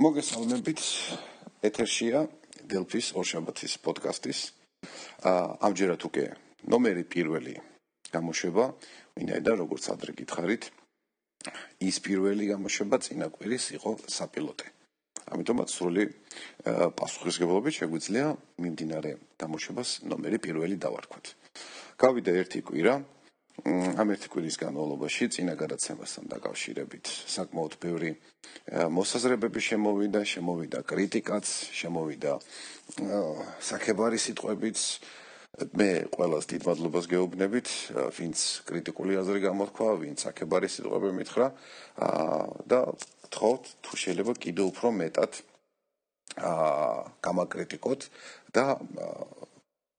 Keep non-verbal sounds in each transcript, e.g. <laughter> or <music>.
მოგესალმებით. ეთერშია დელფის ორშაბათის პოდკასტის. ამჯერად უკვე ნომერი პირველი გამოშვება, ვინაიდან როგორც ადრე გითხარით, ის პირველი გამოშვება წინა კვირის იყო საპილოტე. ამიტომაც სრული პასუხისგებლობით შეგვიძლია მიმდინარე გამოშვებას ნომერი პირველი დავარქვათ. გავიდა ერთი კვირა, ამ ერთი კვირის განმავლობაში წინა გადაცემასთან დაკავშირებით საკმაოდ ბევრი მოსაზრებები შემოვიდა, შემოვიდა კრიტიკაც, შემოვიდა საქებარი სიტყვებიც. მე ყველას დიდ მადლობას გეუბნებით, ვინც კრიტიკული აზრი გამოთქვა, ვინც საქებარი სიტყვები მითხრა და თხოვთ თუ შეიძლება კიდევ უფრო მეტად აა გამაკრიტიკოთ და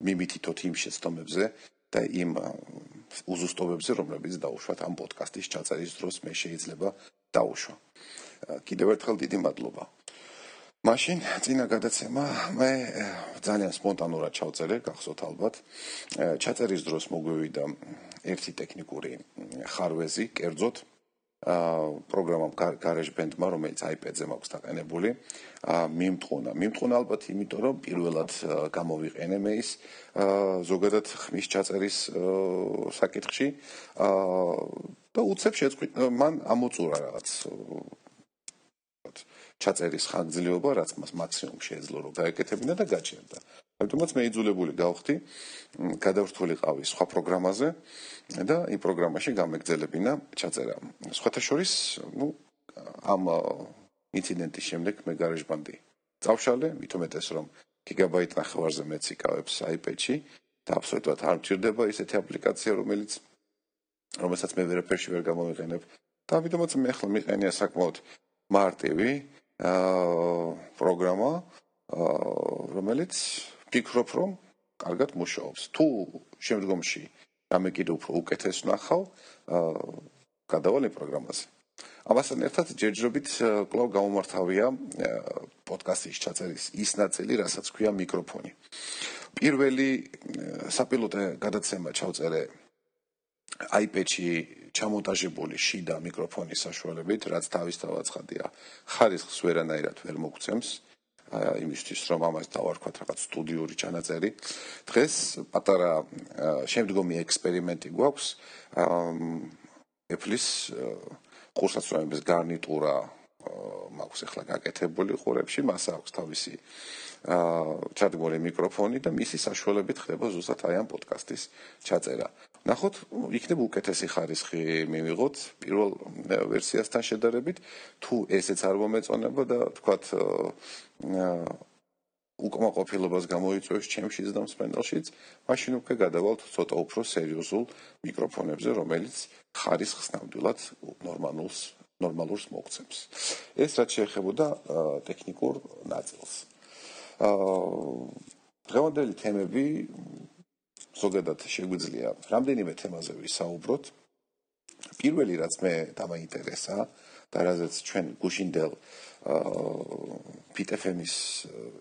მიმითითოთ იმ შეცდომებზე და იმ უზუსტობებზე, რომლებიც დაუშვათ ამ პოდკასტის ჩაწერის დროს მე შეიძლება დაუშვა. კიდევ ერთხელ დიდი მადლობა. მაშინ წინა გადაცემა მე ძალიან სპონტანურად ჩავწერე, გახსოვთ ალბათ. ჩაწერის დროს მოგვივიდა ერთი ტექნიკური ხარვეზი, კერძოდ პროგრამამ GarageBand-მა, რომელიც iPad-ზე მაქვს დაყენებული, მიმტყუნა. მიმტყუნა ალბათ იმიტომ, რომ პირველად გამოვიყენე მე ის ზოგადად ხმის ჩაწერის საკითხში და უცებ შეწყვიტ მან ამოწურა რაღაც ჩაწერის ხანგრძლივობა, რაც მას მაქსიმუმ შეეძლო რომ გაეკეთებინა და გაჩერდა. ამიტომაც მე იძულებული გავხდი გადავრთულიყავი სხვა პროგრამაზე და იმ პროგრამაში გამეგზელებინა ჩაწერა. სხვათა შორის, ну, ამ ინციდენტის შემდეგ მე GarageBand-ი წავშალე, მithumetes რომ გიგაბაიტ ნახევარზე მეც იკავებს iPad-ში და აბსოლუტურად არ მჭირდება ისეთი აპლიკაცია, რომელიც რომელსაც მე ვერაფერში ვერ გამოვიყენებ. და ამიტომაც მე ახლა მიყენია საკმაოდ მარტივი აა პროგრამა, აა რომელიც ფიქრობ რომ კარგად მუშაობს. თუ შემდგომში რამე კიდევ უფრო უკეთეს ნახავ, აა გადავალ იმ პროგრამაზე. ამასთან ერთად ჯერჯერობით კლავ გამომართავია პოდკასტის ჩაწერის ის ნაწილი, რასაც ქვია მიკროფონი. პირველი საპილოტე გადაცემა ჩავწერე iPad-ში ჩამონტაჟებული შიდა მიკროფონის საშუალებით, რაც თავისთავად ხარისხს ვერანაირად ვერ მოგცემს. იმისთვის რომ ამას დავარქვათ რაღაც სტუდიური ჩანაწერი. დღეს პატარა შემდგომი ექსპერიმენტი გვაქვს. Apple-ის ყურსაცმელების გარნიტურა მაქვს ახლა გაკეთებული ყურებში, მას აქვს თავისი აა ჩადგმული მიკროფონი და მისი საშუალებით ხდება ზუსტად აი ამ პოდკასტის ჩაწერა. ნახოთ, იქნებ უკეთესი ხარისხი მივიღოთ პირველ ვერსიასთან შედარებით, თუ ესეც არ მომეწონება და თქვათ უკმაყოფილებას გამოიწვევს ჩემშიც და მსმენელშიც, მაშინ უკვე გადავალთ ცოტა უფრო სერიოზულ მიკროფონებზე, რომელიც ხარისხს ნამდვილად ნორმალურს ნორმალურს მოგცემს. ეს რაც შეეხებოდა ტექნიკურ ნაწილს. აა დღევანდელი თემები ზოგადად შეგვიძლია რამდენიმე თემაზე ვისაუბროთ. პირველი რაც მე დამაინტერესა და რაზეც ჩვენ გუშინდელ აა PTFM-ის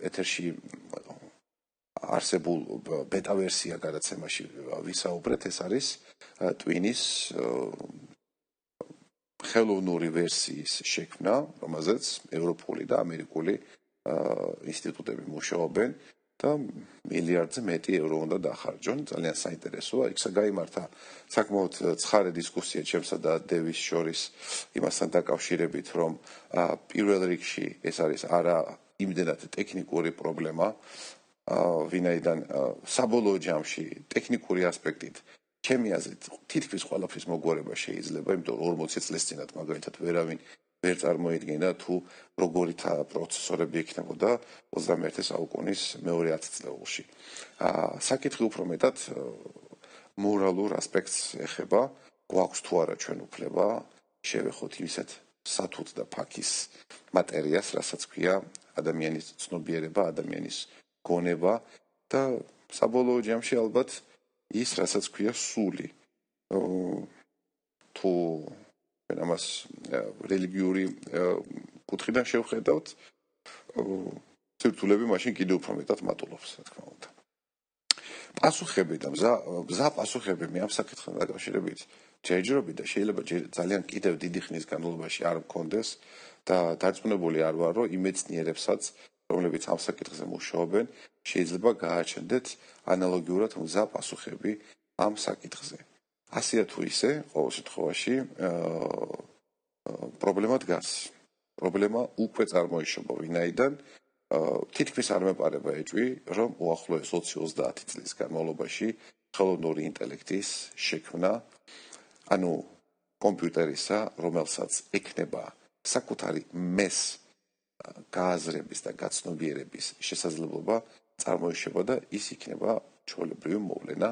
ეთერში არსებულ ბეტა ვერსია გადაცემაში ვისაუბრეთ, ეს არის Twin-ის ხელოვნური ვერსიის შექმნა, რომელზეც ევროპული და ამერიკული ინსტიტუტები მუშაობენ და მილიარდზე მეტი ევრო უნდა დახარჯონ. ძალიან საინტერესოა. იქ საგაიმართა საკმაოდ ცხარე დისკუსია ჩემსა და დევის შორის იმასთან დაკავშირებით, რომ პირველ რიგში ეს არის არა იმდენად ტექნიკური პრობლემა, ვინაიდან საბოლოო ჯამში ტექნიკური ასპექტით ჩემი აზრით თითქმის ყველაფრის მოგვარება შეიძლება, იმიტომ რომ 40 წლის წინათ მაგალითად ვერავინ ვერ წარმოიდგინა თუ როგორი თა პროცესორები იქნებოდა 21 საუკუნის მეორე 10 წლებში. აა საკითხი უფრო მეტად მორალურ ასპექტს ეხება, გვაქვს თუ არა ჩვენ უფლება შევეხოთ ისეთ სათუთ და ფაქის მატერიას, რასაც ქვია ადამიანის ცნობიერება, ადამიანის გონება და საბოლოო ჯამში ალბათ ის, რასაც ქვია სული. თუ ჩვენ ამას რელიგიური კუთხიდან შევხედავთ, ცირთულები მაშინ კიდევ უფრო მეტად მატულობს, რა თქმა უნდა. პასუხები და მზა მზა პასუხები მე ამ საკითხთან დაკავშირებით ჯერჯერობით და შეიძლება ძალიან კიდევ დიდი ხნის განმავლობაში არ მქონდეს და დარწმუნებული არ ვარ, რომ იმეცნიერებსაც, რომლებიც ამ საკითხზე მუშაობენ, შეიძლება გააჩნდეთ ანალოგიურად მზა პასუხები ამ საკითხზე. ასეა თუ ისე, ყოველ შემთხვევაში, აა პრობლემა დგას. პრობლემა უკვე წარმოიშობა ვინაიდან თითქმის არ მეპარება ეჭვი, რომ უახლოეს 20-30 წლის განმავლობაში ხელოვნური ინტელექტის შექმნა, ანუ კომპიუტერისა, რომელსაც ექნება საკუთარი მეს გააზრების და გაცნობიერების შესაძლებლობა წარმოიშობა და ის იქნება ჩვეულებრივი მოვლენა,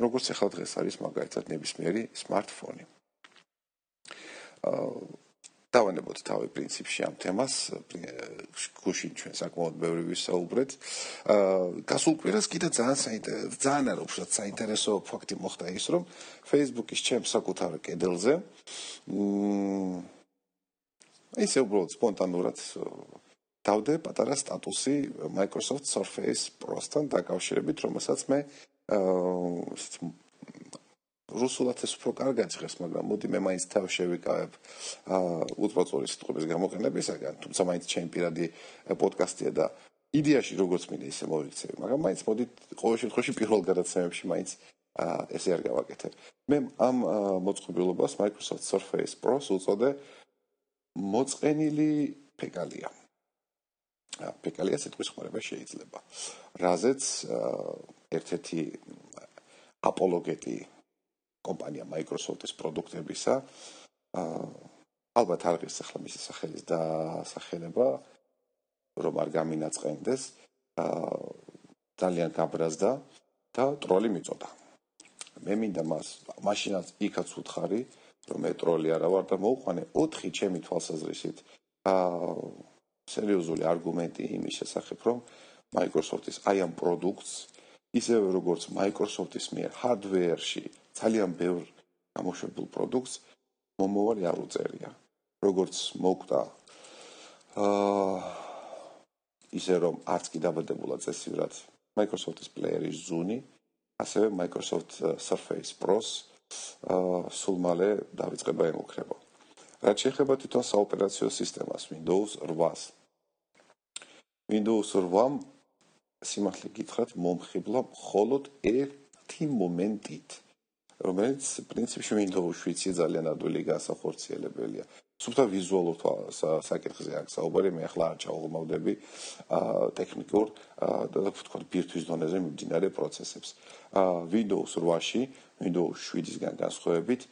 როგორც ახლა დღეს არის მაგალითად ნებისმიერი smartphone. აა დავანებოთ თავი პრინციპში ამ თემას გუშინ ჩვენ საკმაოდ ბევრი ვისაუბრეთ. აა გასულ კვირას კიდე ძალიან საინტერესო ძალიან არა უშუალოდ საინტერესო ფაქტი მოხდა ის რომ Facebook-ის ჩემ საკუთარ კედელზე მ ისე უბრალოდ სპონტანურად დავდე პატარა სტატუსი Microsoft Surface Pro-სთან დაკავშირებით, რომელსაც მე რუსულად ეს უფრო კარგად ჟღერს, მაგრამ მოდი მე მაინც თავ შევიკავებ აა უწყვეტური სიტყვების გამოყენებისაგან, თუმცა მაინც ჩემი პირადი პოდკასტია და იდეაში როგორც მინდა ისე მოვიქცევი, მაგრამ მაინც მოდი ყოველ შემთხვევაში პირველ გადაცემებში მაინც აა ესე არ გავაკეთებ. მე ამ მოწყობილობას Microsoft Surface Pro-ს უწოდე მოწყენილი ფეკალია. აა ფეკალია სიტყვის ხმარება შეიძლება. რაზეც ერთ-ერთი აპოლოგეტი კომპანია Microsoft-ის პროდუქტებისა. აა ალბათ არ ღირს ახლა მისი სახელის და სახელება რომ არ გამინაწყენდეს. აა ძალიან გაბრაზდა და ტროლი მიწოდა. მე მინდა მას მაშინაც იქაც უთხარი რომ მე ტროლი არა ვარ და მოუყვანე 4 ჩემი თვალსაზრისით აა სერიოზული არგუმენტი იმის შესახებ რომ Microsoft-ის აი ამ პროდუქტს ისევე როგორც Microsoft-ის მიერ hardware-ში ძალიან ბევრ გამოშვებულ პროდუქტს მომოვალი არ უწერია. როგორც მოკვდა აა ისე რომ არც კი დაბადებულა წესივრად Microsoft-ის პლეიერის ზუნი, ასევე Microsoft Surface Pro-ს აა სულ მალე დაიწყება ემუქრება. რაც შეეხება თვითონ საოპერაციო სისტემას Windows 8-ს. Windows 8 სიმართლე გითხრათ მომხიბლა მხოლოდ ერთი მომენტით. რომელიც პრინციპში Windows 7-ი ძალიან ადვილი გასახორციელებელია. სულთა ვიზუალურ საკითხზე აქ საუბარი მე ახლა არ ჩაუღმავდები აა ტექნიკურ და თქვა ბირთვის დონეზე მიმდინარე პროცესებს. აა Windows 8-ში, Windows 7-ისგან განსხვავებით,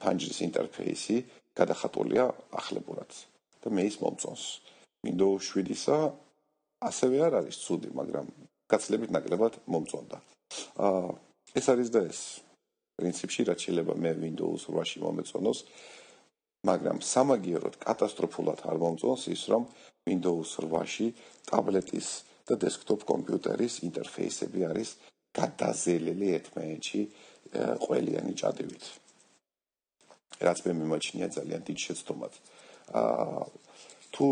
ფანჯრის ინტერფეისი გადახატულია ახლებურად და მე ის მომწონს. Windows 7-ისა ასევე არ არის ცუდი, მაგრამ გაცლებით ნაკლებად მომწონდა. აა ეს არის და ეს პრინციპში რაც შეიძლება მე Windows 8-ში მომეწონოს, მაგრამ სამაგიეროდ კატასტროფულად არ მომწონს ის, რომ Windows 8-ში ტაბლეტის და დესკტოპ კომპიუტერის ინტერფეისები არის გადაზელელი ერთმანეთში ყველიანი ჭადივით. რაც მე მიმაჩნია ძალიან დიდ შეცდომად. აა თუ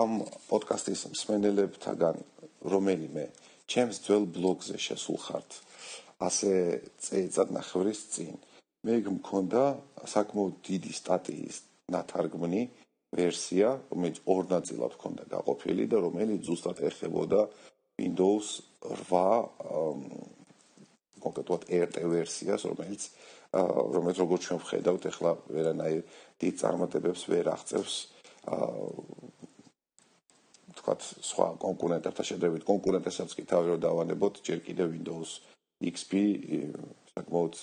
ამ პოდკასტის მსმენელებთაგან რომელიმე ჩემს ძველ ბლოგზე შესულ ხართ, ასე წეიწად ნახევრის წინ მე მქონდა საკმაოდ დიდი სტატიის ნათარგმნი ვერსია, რომელიც ორ ნაწილად ჰქონდა გაყოფილი და რომელიც ზუსტად ეხებოდა Windows 8 კონკრეტულად RT ვერსიას, რომელიც რომელიც როგორც ჩვენ ვხედავთ, ახლა ვერანაირ დიდ წარმატებებს ვერ აღწევს თქვათ სხვა კონკურენტებთან შედარებით კონკურენტებსაც კი თავი რომ დავანებოთ, ჯერ კიდევ Windows XP საკმაოდ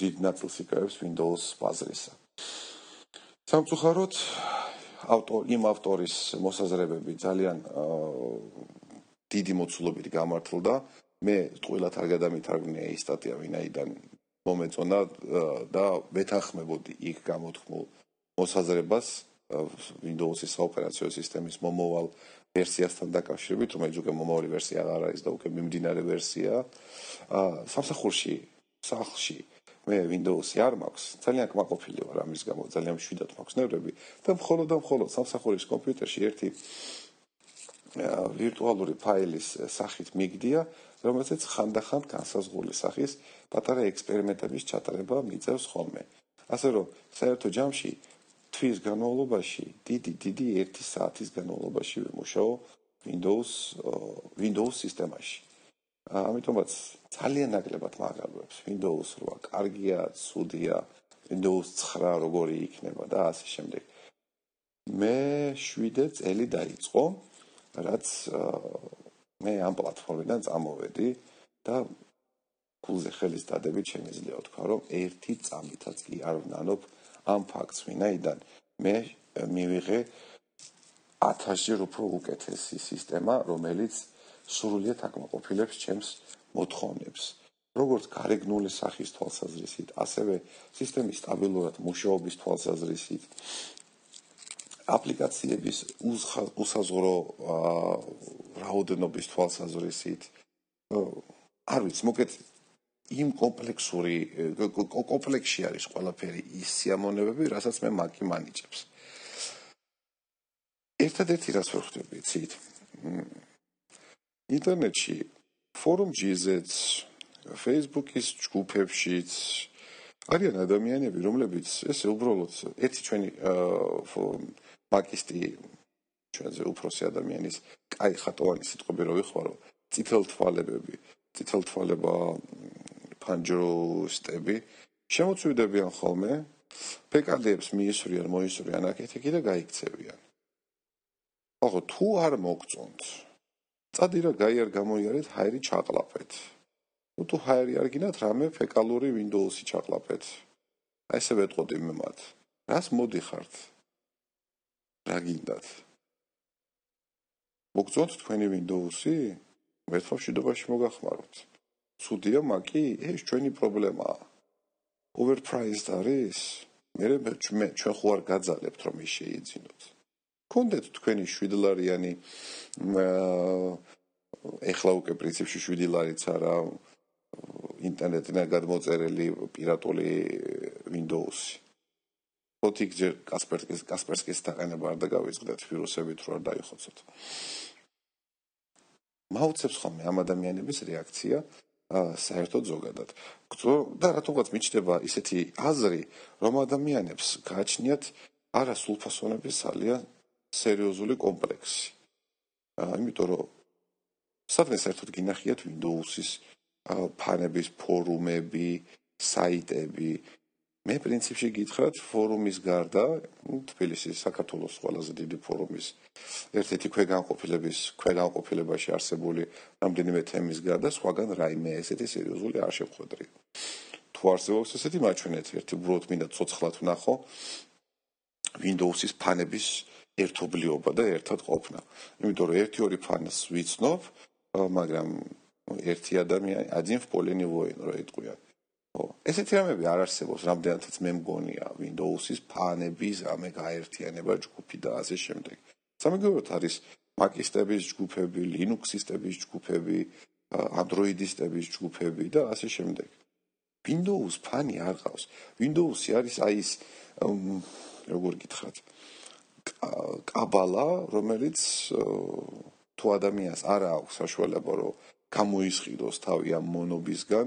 დიდ ნაწილს იკავებს Windows ბაზრისა. სამწუხაროდ ავტორ იმ ავტორის მოსაზრებები ძალიან დიდი მოცულობით გამართლდა. მე ტყუილად არ გადამითარგმნია ის სტატია ვინაიდან მომეწონა და მეთანხმებოდი იქ გამოთქმულ მოსაზრებას Windows-ის ოპერაციო სისტემის მომავალ ვერსიასთან დაკავშირებით, რომელიც უკვე მომავალი ვერსია არ არის და უკვე მიმდინარე ვერსია. აა სამსახურში, სახლში მე Windows-ი არ მაქვს, ძალიან კმაყოფილი ვარ ამის გამო, ძალიან მშვიდად მაქვს ნერვები და მხოლოდ და მხოლოდ სამსახურის კომპიუტერში ერთი ვირტუალური ფაილის სახით მიგდია, რომელზეც ხანდახან განსაზღვრული სახის პატარა ექსპერიმენტების ჩატარება მიწევს ხოლმე. ასე რომ, საერთო ჯამში თვის განმავლობაში, დიდი დიდი 1 საათის განმავლობაში ვიმუშაო Windows Windows სისტემაში. ამიტომაც ძალიან ნაკლებად მაგალებს Windows 8 კარგია, ცუდია, Windows 9 როგორი იქნება და ასე შემდეგ. მე 7 წელი დაიწყო, რაც მე ამ პლატფორმიდან წამოვედი და გულზე ხელის დადებით შემიძლია ვთქვა, რომ ერთი წამითაც კი არ ვნანობ ამ ფაქტს, ვინაიდან მე მივიღე 1000-ჯერ უფრო უკეთესი სისტემა, რომელიც სრულიად აკმაყოფილებს ჩემს მოთხოვნებს. როგორც გარეგნული სახის თვალსაზრისით, ასევე სისტემის სტაბილურად მუშაობის თვალსაზრისით, აპლიკაციების უსაზღრო რაოდენობის თვალსაზრისით, არ ვიცი, მოკეთ იმ კომპლექსური კომპლექსში არის ყველაფერი ის სიამონებები, რასაც მე მაკი მანიჭებს. ერთადერთი რაც ვერ ხვდები, ცით. ინტერნეტში ფორუმ GZ-ს, Facebook-ის ჯგუფებშიც არიან ადამიანები, რომლებიც ესე უბრალოდ ერთი ჩვენი მაკისტი ჩვენზე უფროსი ადამიანის კაი ხატოვანი სიტყვები რო ვიხმარო, წითელ თვალებები, ფანჯროსტები შემოწვიდებიან ხოლმე ფეკადებს მიისვრიან მოისვრიან აკეთე და გაიქცევიან. ახო თუ არ მოგწონთ წადი რა გაიარ გამოიარეთ ჰაერი ჩაყლაფეთ ну თუ ჰაერი არ გინათ რამე ფეკალური Windows-ი ჩაყლაფეთ აი ესე ვეტყოდი მე მათ. რას მოდიხართ? რა გინდათ? მოგწონთ თქვენი Windows-ი? მეთქვა შედობაში მოგახმაროთ ცუდია მაკი? ეს ჩვენი პრობლემაა. Overpriced არის. მე მე ჩვენ ხო არ გაძალებთ რომ ის შეიძინოთ. კონდეთ თქვენი 7 ლარიანი ეხლა უკვე პრინციპში 7 ლარიც არა ინტერნეტიდან გადმოწერილი პირატული Windows-ი. ოთიქ ჯერ კასპერსკის კასპერსკის დაყენება არ დაგავიწყდეთ ვირუსებით რო არ დაიხოცოთ. მაუცებს ხოლმე ამ ადამიანების რეაქცია საერთოდ ზოგადად. და რატომღაც მიჩნდება ისეთი აზრი, რომ ადამიანებს გააჩნიათ არასულფასონების ძალიან სერიოზული კომპლექსი. ამიტომ რომ სადღაც საერთოდ გინახიათ Windows-ის ფანების ფორუმები, საიტები, მე პრინციპში გითხრათ ფორუმის გარდა თბილისის საქართველოს ყველაზე დიდი ფორუმის ერთ-ერთი ქვეგანყოფილების ქვეგანყოფილებაში არსებული რამდენიმე თემის გარდა სხვაგან რაიმე ესეთი სერიოზული არ შევხვედრი თუ არსებობს ესეთი მაჩვენეთ ერთი უბრალოდ მინდა ცოცხლად ვნახო Windows-ის ფანების ერთობლიობა და ერთად ყოფნა იმიტომ რომ ერთი ორი ფანს ვიცნობ მაგრამ ერთი ადამიანი один в поле не воин რა იტყვიან ხო ესეთი რამები არ არსებობს რამდენადაც მე მგონია Windows-ის ფანების ამე გაერთიანება ჯგუფი და ასე შემდეგ. სამაგიეროდ არის Mac-ისტების ჯგუფები, Linux-ისტების ჯგუფები, Android-ისტების ჯგუფები და ასე შემდეგ. Windows ფანი არ ყავს. Windows-ი არის აი ეს როგორ გითხრათ კაბალა რომელიც თუ ადამიანს არ აქვს საშუალება რომ გამოისყიდოს თავი ამ მონობისგან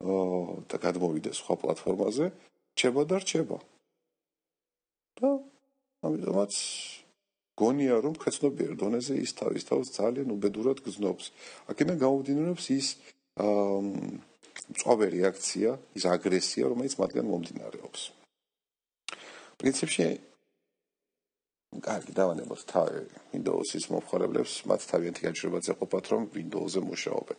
და გადმოვიდეს სხვა პლატფორმაზე, რჩება და რჩება. და ამიტომაც გონია რომ ქეცნობიერ დონეზე ის თავის თავს ძალიან უბედურად გზნობს. აქედან გამომდინარეობს ის აა მწვავე რეაქცია, ის აგრესია, რომელიც მათგან მომდინარეობს. პრინციპში კარგი დავანებოთ თავი Windows-ის მომხმარებლებს, მათ თავიანთი გაჭირებაც ეყოფათ რომ Windows-ზე მუშაობენ.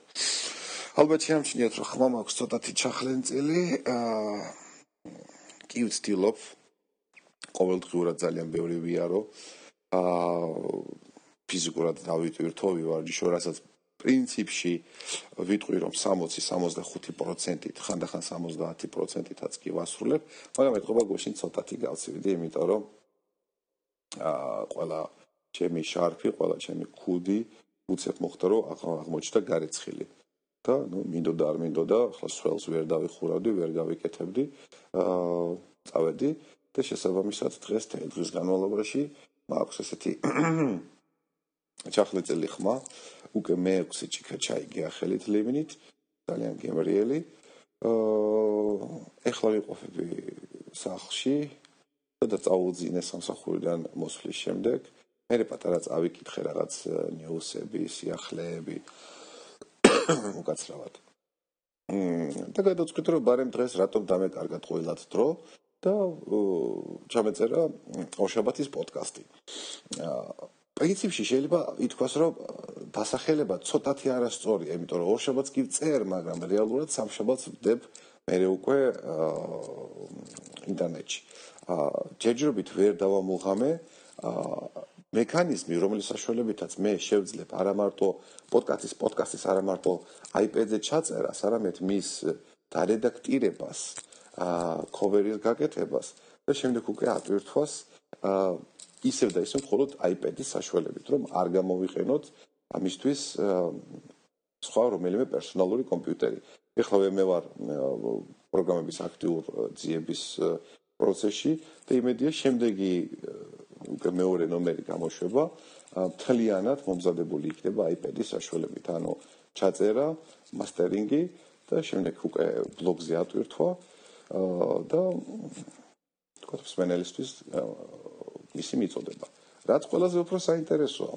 ალბათ შეამჩნიათ რომ ხმა მაქვს ცოტათი ჩახლენწილი. აა კი ვცდილობ. ყოველდღიურად ძალიან ბევრი ვიარო. აა ფიზიკურად დავიტვირთო ვივარჯიშო რასაც პრინციპში ვიტყვი რომ 60-65%-ით ხანდახან 70%-ითაც კი ვასრულებ. მაგრამ ეთქობა გუშინ ცოტათი გავცივდი იმიტომ რომ აა ყველა ჩემი შარფი ყველა ჩემი ქუდი უცებ მოხდა რომ აღმოჩნდა გარეცხილი და ნუ მინდოდა არ მინდოდა ახლა სველს ვერ დავიხურავდი ვერ გავიკეთებდი აა წავედი და შესაბამისად დღეს დღის განმავლობაში მაქვს ესეთი <coughs> ჩახლეწელი ხმა უკვე მე 6 ჩიქა ჩაი გიახელით ლიმნით ძალიან გემრიელი. აა ეხლა ვიყოფები სახლში და წაუძინე სამსახურიდან მოსვლის შემდეგ. მე პატარა წავიკითხე რაღაც ნიუსები, სიახლეები <coughs> უკაცრავად. მმ და გადავწყვიტე რომ ბარემ დღეს რატომ დამეკარგა ყოველად დრო და ჩამეწერა ორშაბათის პოდკასტი. პრინციპში შეიძლება ითქვას რომ დასახელება ცოტათი არასწორია, იმიტომ რომ ორშაბათს კი წერ, მაგრამ რეალურად სამშაბათს ვდებ მე უკვე ინტერნეტში. აა ჯერჯერობით ვერ დავამოღამე აა მექანიზმი, რომლის საშუალებითაც მე შევძლებ არა მარტო პოდკასტის პოდკასტის არა მარტო iPad-ზე ჩაწერას, არამედ მის დარედაქტირებას, აა cover-ის გაკეთებას და შემდეგ უკვე ატვირთვას აა ისევ და ისევ მხოლოდ iPad-ის საშუალებით, რომ არ გამოვიყენოთ ამისთვის სხვა რომელიმე პერსონალური კომპიუტერი. ეხლა მე ვარ პროგრამების აქტიურ ძიების პროცესში და იმედია შემდეგი უკვე მეორე ნომერი გამოშვება მთლიანად მომზადებული იქნება iPad-ის საშუალებით, ანუ ჩაწერა, მასტერინგი და შემდეგ უკვე ბლოგზე ატვირთვა და თქვა მსმენელისთვის ისი მიწოდება. რაც ყველაზე უფრო საინტერესოა.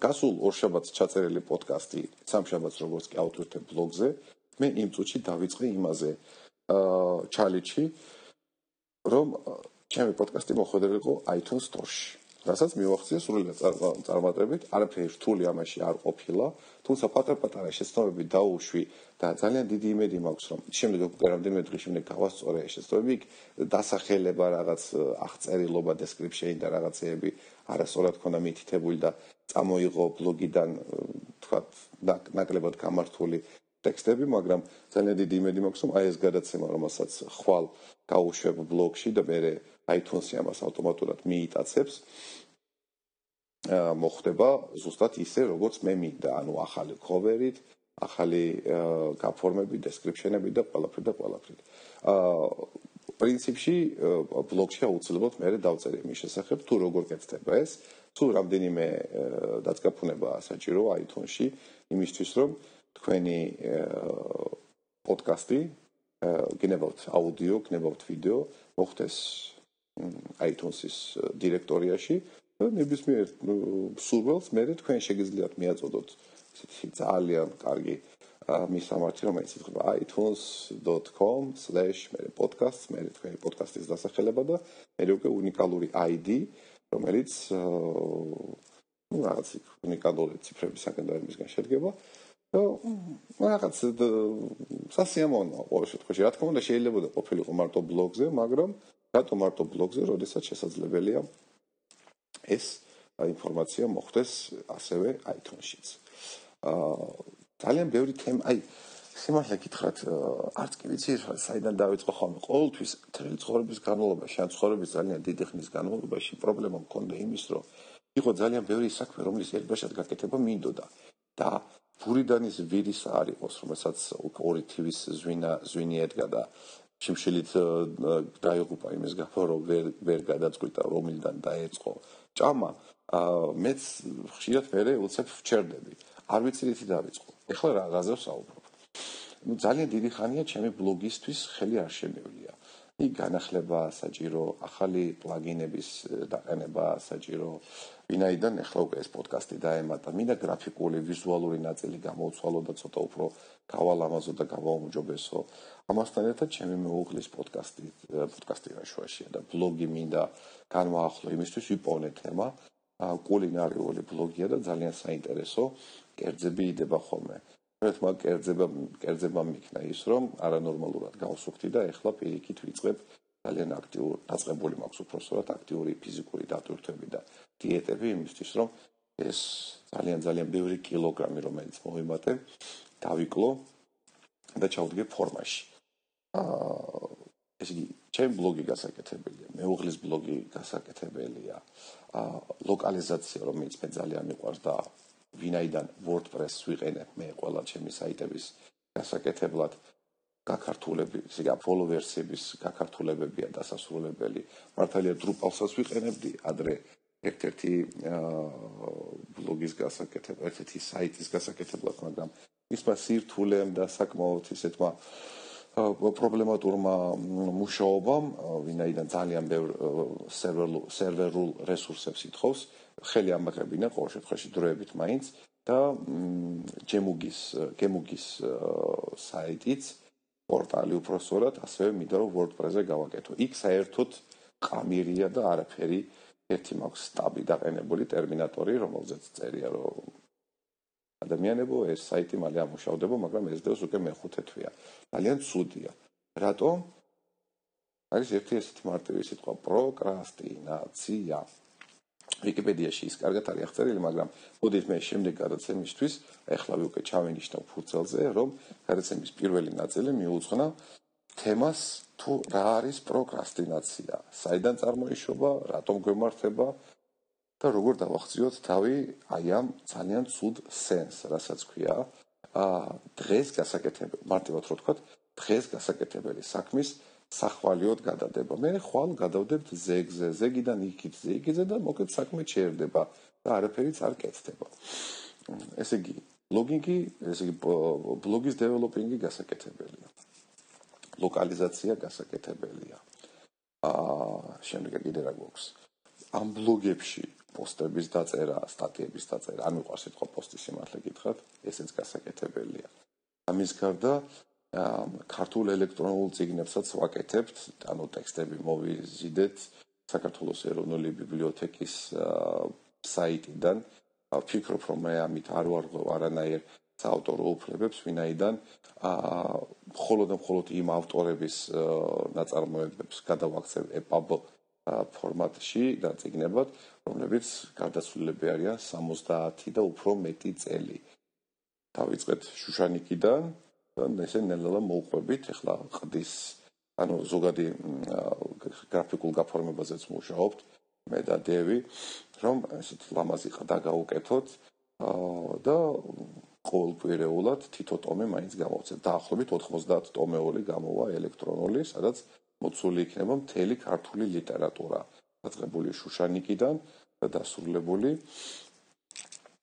გასულ ორშაბათს ჩაწერილი პოდკასტი, სამშაბათს როგორც კი ავტვირთებ ბლოგზე, მე იმ წუთში დავიწყე იმაზე აა ჩალიჩი რომ ჩემი პოდკასტი მოხვედრილიყო iTunes Store-ში. რასაც მივახციე სრულიად წარმატებით, არაფერი რთული ამაში არ ყოფილა, თუმცა პატარ-პატარა შეცდომები დაუშვი და ძალიან დიდი იმედი მაქვს, რომ შემდეგ უკვე რამდენიმე დღის შემდეგ გავასწორე შეცდომები, დასახელება რაღაც აღწერილობა, description და რაღაცეები არასწორად ქონდა მითითებული და წამოიღო ბლოგიდან თქვა ნაკლებად გამართული ტექსტები, მაგრამ ძალიან დიდი იმედი მაქვს, რომ აი ეს გადაცემა, რომელსაც ხვალ გაუშვებ ბლოგში და მე iTunes-ი ამას ავტომატურად მიიტაცებს. აა მოხდება ზუსტად ისე, როგორც მე მინდა, ანუ ახალი cover-ით, ახალი გაფორმები, description-ები და ყველაფერი და ყველაფერი. აა პრინციპში ბლოგში აუცილებლად მე დავწერე იმის შესახებ, თუ როგორ კეთდება ეს, თუ რამდენიმე დაწკაფუნება საჭირო iTunes-ში იმისთვის, რომ თქვენი პოდკასტი გნებავთ აუდიო, გნებავთ ვიდეო, მოხდეს iTunes-ის დირექტორიაში. და ნებისმიერ სურვილს მე თქვენ შეგიძლიათ მიაწოდოთ. ესეთი ძალიან კარგი მისამართი რომელიც ითქვა itunes.com/podcast მე თქვენი პოდკასტის დასახელება და მე უკვე უნიკალური ID რომელიც ну რაღაც უნიკალური ციფრებისგან და იმისგან შედგება. და რაღაც სასიამოვნო ყოველ შემთხვევაში. რა თქმა უნდა შეიძლება და ყოფილიყო მარტო ბლოგზე მაგრამ რატო მარტო ბლოგზე, როდესაც შესაძლებელია ეს ინფორმაცია მოხვდეს ასევე iTunes-შიც. აა ძალიან ბევრი თემა, აი სიმართლე გითხრათ, არც კი ვიცი საიდან დავიწყო ხოლმე. ყოველთვის თრილი ცხოვრების განმავლობაში, ან ცხოვრების ძალიან დიდი ხნის განმავლობაში პრობლემა მქონდა იმის, რომ იყო ძალიან ბევრი საქმე, რომლის ერთბაშად გაკეთება მინდოდა და ბურიდანის ვირის არ იყოს, რომელსაც ორი თივის ზვინა ზვინი ედგა და შიმშილით დაიღუპა იმის გაფო რომ ვერ ვერ გადაწყვიტა რომილდან დაეწყო ჭამა. მეც ხშირად მე უცებ ვჩერდები. არ ვიცი რითი დაიწყო. ეხლა რა გაზევს საუბრობ ну ძალიან დიდი ხანია ჩემი ბლოგისთვის ხელი არ შემევლია. იქ განახლება საჭირო ახალი პლაგინების დაყენება საჭირო ვინაიდან ახლა უკვე ეს პოდკასტი დაემატა. მინდა გრაფიკული ვიზუალური ნაწილი გამოვცვალო და ცოტა უფრო გავალამაზო და გავაუმჯობესო. ამასთან ერთად ჩემი მეუღლის პოდკასტი პოდკასტი რაშუაშია და ბლოგი მინდა განვაახლო იმისთვის ვიპოვნე თემა. კულინარიული ბლოგია და ძალიან საინტერესო კერძები იდება ხოლმე. ერთ მაგ კერძება კერძება მიქნა ის რომ არანორმალურად გავსუხთი და ეხლა პირიქით ვიწყებ ძალიან აქტიურ დაწყებული მაქვს უბრალოდ აქტიური ფიზიკური დატვირთვები და დიეტები იმისთვის რომ ეს ძალიან ძალიან ბევრი კილოგრამი რომელიც მოვიმატე დავიკლო და ჩავდგე ფორმაში. აა ეს იგი ჩემ ბლოგი გასაკეთებელია მეუღლის ბლოგი გასაკეთებელია. აა ლოკალიზაცია რომელიც მე ძალიან მიყვარს და ვინაიდან WordPress ვიყენებ მე ყველა ჩემი საიტების გასაკეთებლად. გაქართულები, ისე ფოლოვერსების გაქართულებებია დასასრულებელი. მართალია Drupal-საც ვიყენებდი ადრე ერთ-ერთი ბლოგის გასაკეთებლად, ერთ-ერთი საიტის გასაკეთებლად, მაგრამ მისმა სირთულემ და საკმაოდ ისეთმა პრობლემატურმა მუშაობამ, ვინაიდან ძალიან ბევრ სერვერულ სერვერულ რესურსებს ითხოვს, ხელი ამაღებინა ყოველ შემთხვევაში დროებით მაინც და ჯემუგის გემუგის საიტიც პორტალი უფრო სწორად ასევე მინდა რომ WordPress-ზე გავაკეთო. იქ საერთოდ ყამირია და არაფერი აა ერთი მაქვს სტაბი დაყენებული ტერმინატორი, რომელზეც წერია რომ ადამიანებო ეს საიტი მალე ამუშავდება, მაგრამ ეს დევს უკვე მეხუთე თვეა. ძალიან ცუდია. რატომ? არის ერთი ესეთი მარტივი სიტყვა პროკრასტინაცია. ვიკიპედიაში ის კარგად არის აღწერილი, მაგრამ მოდით მე შემდეგ გადაცემისთვის, ეხლა უკვე ჩავენიშნავ ფურცელზე, რომ გადაცემის პირველი ნაწილი მიუძღვნა თემას თუ რა არის პროკრასტინაცია, საიდან წარმოიშობა, რატომ გვემართება და როგორ დავახციოთ თავი აი ამ ძალიან ცუდ სენს, რასაც ქვია, აა დღეს გასაკეთებელი, მარტივად რო ვთქვა, დღეს გასაკეთებელი საქმის სახვალიოდ გადადება. მე ხვალ გადავდებთ ზეგზე, ზეგიდან იქით ზეგზე და მოკლედ საქმე ჩერდება და არაფერიც არ კეთდება. ესე იგი, ბლოგინგი, ესე იგი ბლოგის დეველოპინგი გასაკეთებელია. ლოკალიზაცია გასაკეთებელია. აა შემდეგ კიდე რა გვაქვს? ამ ბლოგებში პოსტების დაწერა, სტატიების დაწერა, არ მიყვარს სიტყვა პოსტის სიმართლე გითხრათ, ესეც გასაკეთებელია. ამის გარდა ქართულ ელექტრონულ წიგნებსაც ვაკეთებთ, ანუ ტექსტები მოვიზიდეთ საქართველოს ეროვნული ბიბლიოთეკის საიტიდან. ვფიქრობ, რომ მე ამით არ ვარღვევ არანაირ საავტორო უფლებებს, ვინაიდან აა მხოლოდ და მხოლოდ იმ ავტორების ნაწარმოებებს გადავაქცევ EPUB ფორმატში და წიგნებად, რომლებიც გარდაცვლილები არიან 70 და უფრო მეტი წელი. დავიწყეთ შუშანიკიდან და ესე ნელა მოუყვებით, ახლა ყდის ანუ ზოგადი გრაფიკულ გაფორმებაზეც მუშაობთ მე და დევი, რომ ესეთ ლამაზი ყდა გაუკეთოთ და ყოველკვირეულად თითო ტომე მაინც გამოვცეთ. დაახლოებით 90 ტომეული გამოვა ელექტრონული, სადაც მოცული იქნება მთელი ქართული ლიტერატურა, დაწყებული შუშანიკიდან და დასრულებული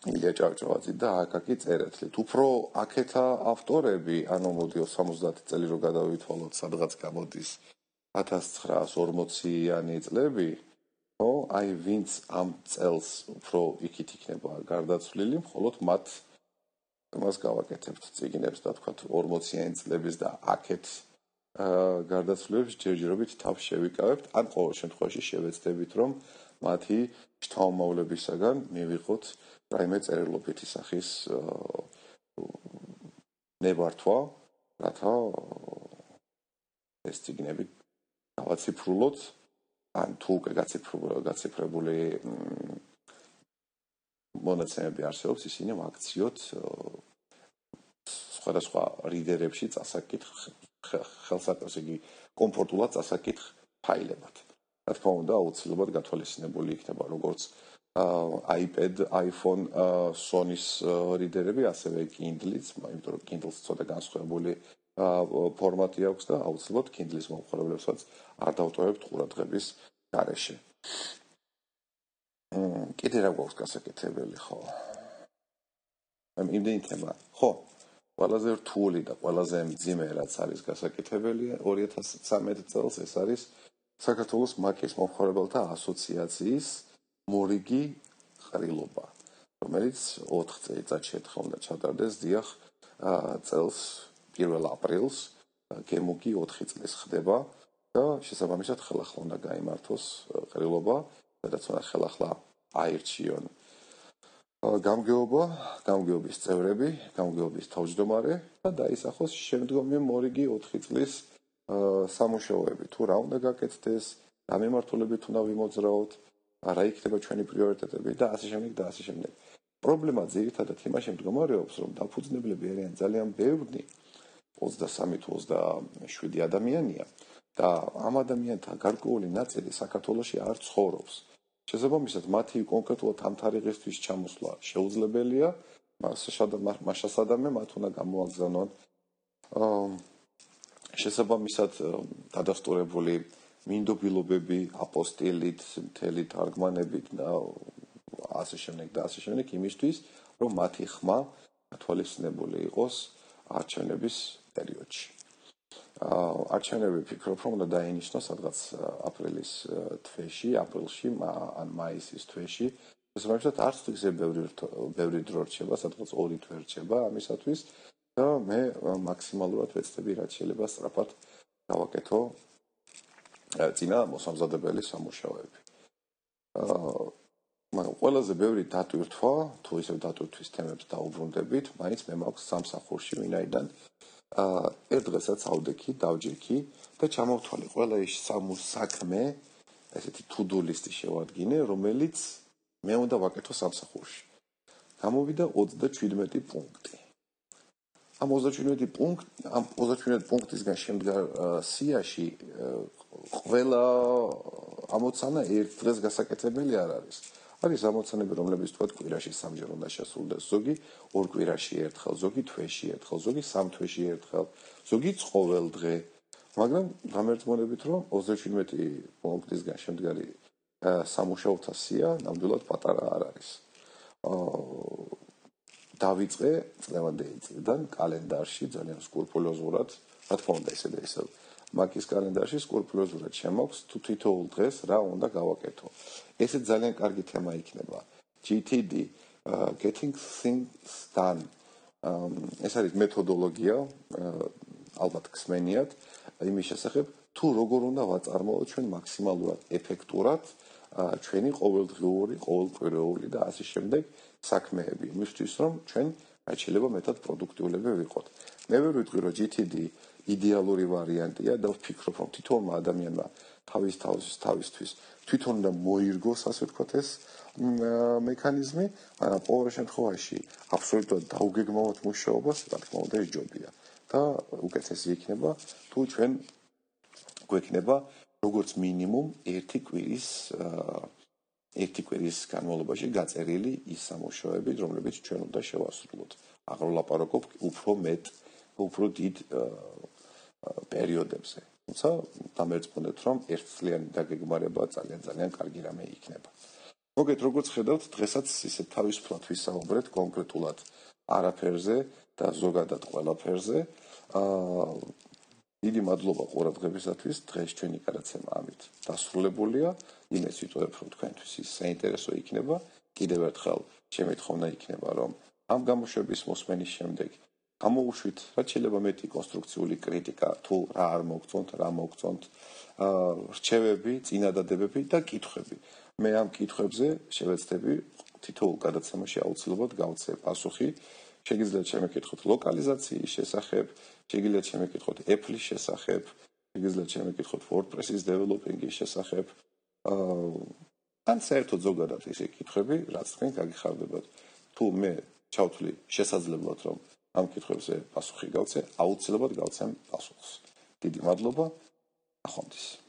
ილია ჭავჭავაძე და აკაკი წერეთლით. უფრო აქეთა ავტორები, ანუ მოდი 70 წელი რო გადავითვალოთ, სადღაც გამოდის 1940-იანი წლები, ო, აი ვინც ამ წელს უფრო იქით იქნება გარდაცვლილი, მხოლოდ მათ მას გავაკეთებთ ციგნებს და თქვა 40-იანი წლების და აქეთ აა გარდაცვლილებს ჯერჯერობით თავს შევიკავებთ, ან ყოველ შემთხვევაში შევეცდებით, რომ მათი შთამომავლებისაგან მივიღოთ რაიმე წერილობითი სახის ნებართვა, რათა ეს ციგნები გავაციფრულოთ, ან თუ უკვე გაციფრებული მონაცემები არსებობს, ისინი ვაქციოთ სხვადასხვა რიდერებში წასაკითხ ხელსაყრელს იგი კომფორტულად წასაკითხ ფაილებად. რა თქმა უნდა, აუცილებლად გათვალისწინებული იქნება როგორც iPad, iPhone, Sony-ს რიდერები, ასევე Kindle-იც, იმიტომ რომ Kindle-ს ცოტა განსხვავებული ფორმატი აქვს და აუცილებლად Kindle-ის მომხმარებლებსაც არ დავტოვებთ ყურადღების გარეშე. კიდე რა გვაქვს გასაკეთებელი ხო? ამ იმდენი თემა. ხო. ყველაზე რთული და ყველაზე მძიმე რაც არის გასაკეთებელი 2013 წელს ეს არის საქართველოს მაკის მომხმარებელთა ასოციაციის მორიგი ყრილობა, რომელიც 4 წელიწადში ერთხელ უნდა ჩატარდეს დიახ წელს 1 აპრილს გემუგი 4 წლის ხდება და შესაბამისად ხელახლა უნდა გამართოს ყრილობა სადაც უნდა ხელახლა აირჩიონ გამგეობა, გამგეობის წევრები, გამგეობის თავმჯდომარე და დაისახოს შემდგომი მორიგი 4 წლის სამუშაოები. თუ რა უნდა გაკეთდეს, რა მიმართულებით უნდა ვიმოძრაოთ, რა იქნება ჩვენი პრიორიტეტები და ასე შემდეგ და ასე შემდეგ. პრობლემა ძირითადად იმაში მდგომარეობს, რომ დაფუძნებლები არიან ძალიან ბევრი 23 თუ 27 ადამიანია და ამ ადამიანთა გარკვეული ნაწილი საქართველოში არ ცხოვრობს. შესაბამისად, მათი კონკრეტულად ამ თარიღისთვის ჩამოსვლა შეუძლებელია, მასშადამე მათ უნდა გამოაგზავნონ შესაბამისად დადასტურებული მინდობილობები, აპოსტილით, მთელი თარგმანებით და ასე შემდეგ და ასე შემდეგ იმისთვის, რომ მათი ხმა თვალისწინებული იყოს არჩევნების პერიოდში. არჩევნები ფიქრობ რომ უნდა დაინიშნოს სადღაც აპრილის თვეში, აპრილში ან მაისის თვეში. ეს რომელსაც არც ისე ბევრი ბევრი დრო რჩება, სადღაც 2 თვე რჩება ამისათვის და მე მაქსიმალურად ვეცდები რაც შეიძლება სწრაფად გავაკეთო ძინა მოსამზადებელი სამუშაოები. აა მაგრამ ყველაზე ბევრი დატვირთვა, თუ ისე დატვირთვის თემებს დაუბრუნდებით, მაინც მე მაქვს სამსახურში, ვინაიდან აა ერთ დღესაც ავდექი, დავჯექი და ჩამოვთვალე ყველა ის სამსაქმე, ესეთი to-do list-ი შევადგინე, რომელიც მე უნდა ვაკეთო სამსახურში. გამოვიდა 37 პუნქტი. ამ 37 პუნქტ, ამ 37 პუნქტისგან შემდგარ სიაში ყველა ამოცანა ერთ დღეს გასაკეთებელი არ არის. არის ამოცანები, რომლებიც თქვა კვირაში სამჯერ უნდა შესრულდეს, ზოგი ორ კვირაში ერთხელ, ზოგი თვეში ერთხელ, ზოგი სამ თვეში ერთხელ, ზოგი ყოველ დღე. მაგრამ გამერთმონებით, რომ 37 პუნქტისგან შემდგარი სამუშაოთა სია ნამდვილად პატარა არ არის. აა დავიწყე წლევანდელი წლიდან კალენდარში ძალიან სკრუპულოზურად, რა თქმა უნდა, ესე და ესე მაგის კალენდარში სკრუპულოზურად შემოქვს თუ თითოეულ დღეს რა უნდა გავაკეთო. ესე ძალიან კარგი თემა იქნება. GTD getting things done. Um, ეს არის მეთოდოლოგია, ალბათ ხსმენიათ იმის შესახებ, თუ როგორ უნდა ვაწარმოოთ ჩვენ მაქსიმალურად ეფექტურად ჩვენი ყოველდღიური, ყოველკვირეული და ასე შემდეგ საქმეები, იმისთვის რომ ჩვენ რაც შეიძლება მეტად პროდუქტიულები ვიყოთ. მე ვერ ვიტყვი რომ GTD იდეალური ვარიანტია და ვფიქრობ რომ თითოეულ ადამიანმა თავის თავს თავისთვის თვითონ და მოირგოს ასე ვთქვათ ეს მექანიზმი, მაგრამ ყოველ შემთხვევაში აბსოლუტურად დაუგეგმავთ მუშაობას, რა თქმა უნდა ეს ჯობია და უკეთესი იქნება თუ ჩვენ გვექნება როგორც მინიმუმ ერთი კვირის ერთი კვირის განმავლობაში გაწერილი ის სამუშაოები, რომლებიც ჩვენ უნდა შევასრულოთ. აღარ ვლაპარაკობ უფრო მეტ, უფრო დიდ პერიოდებზე. თუმცა დამერწმუნდეთ, რომ ერთწლიანი დაგეგმარება ძალიან ძალიან კარგი რამე იქნება. მოგეთ როგორც ხედავთ, დღესაც ისე თავისუფლად ვისაუბრეთ კონკრეტულად არაფერზე და ზოგადად ყველაფერზე. აა დიდი მადლობა ყურადღებისათვის. დღეს ჩვენი გადაცემა ამით დასრულებულია. იმეს ვიტყოდებ, რომ თქვენთვის ის საინტერესო იქნება. კიდევ ერთხელ შემეთხოვნა იქნება, რომ ამ გამოშვების მოსმენის შემდეგ გამოუშვით, რაც შეიძლება მეტი კონსტრუქციული კრიტიკა, თუ რა არ მოგწონთ, რა მოგწონთ, რჩევები, წინადადებები და კითხვები. მე ამ კითხვებზე შევეცდები თითოეულ გადაცემაში აუცილებლად გავცე პასუხი. შეგიძლიათ შემეკითხოთ ლოკალიზაციის შესახებ, შეგიძლიათ შემეკითხოთ Apple-ის შესახებ, შეგიძლიათ შემეკითხოთ WordPress-ის დეველოპინგის შესახებ. აა ან საერთოდ ზოგადად ისე კითხვები, რაც თქვენ გაგიხარდებათ. თუ მე ჩავთვლი შესაძლებლად რომ ამ კითხვებზე პასუხი გავცე, აუცილებლად გავცემ პასუხს. დიდი მადლობა. ახონდის.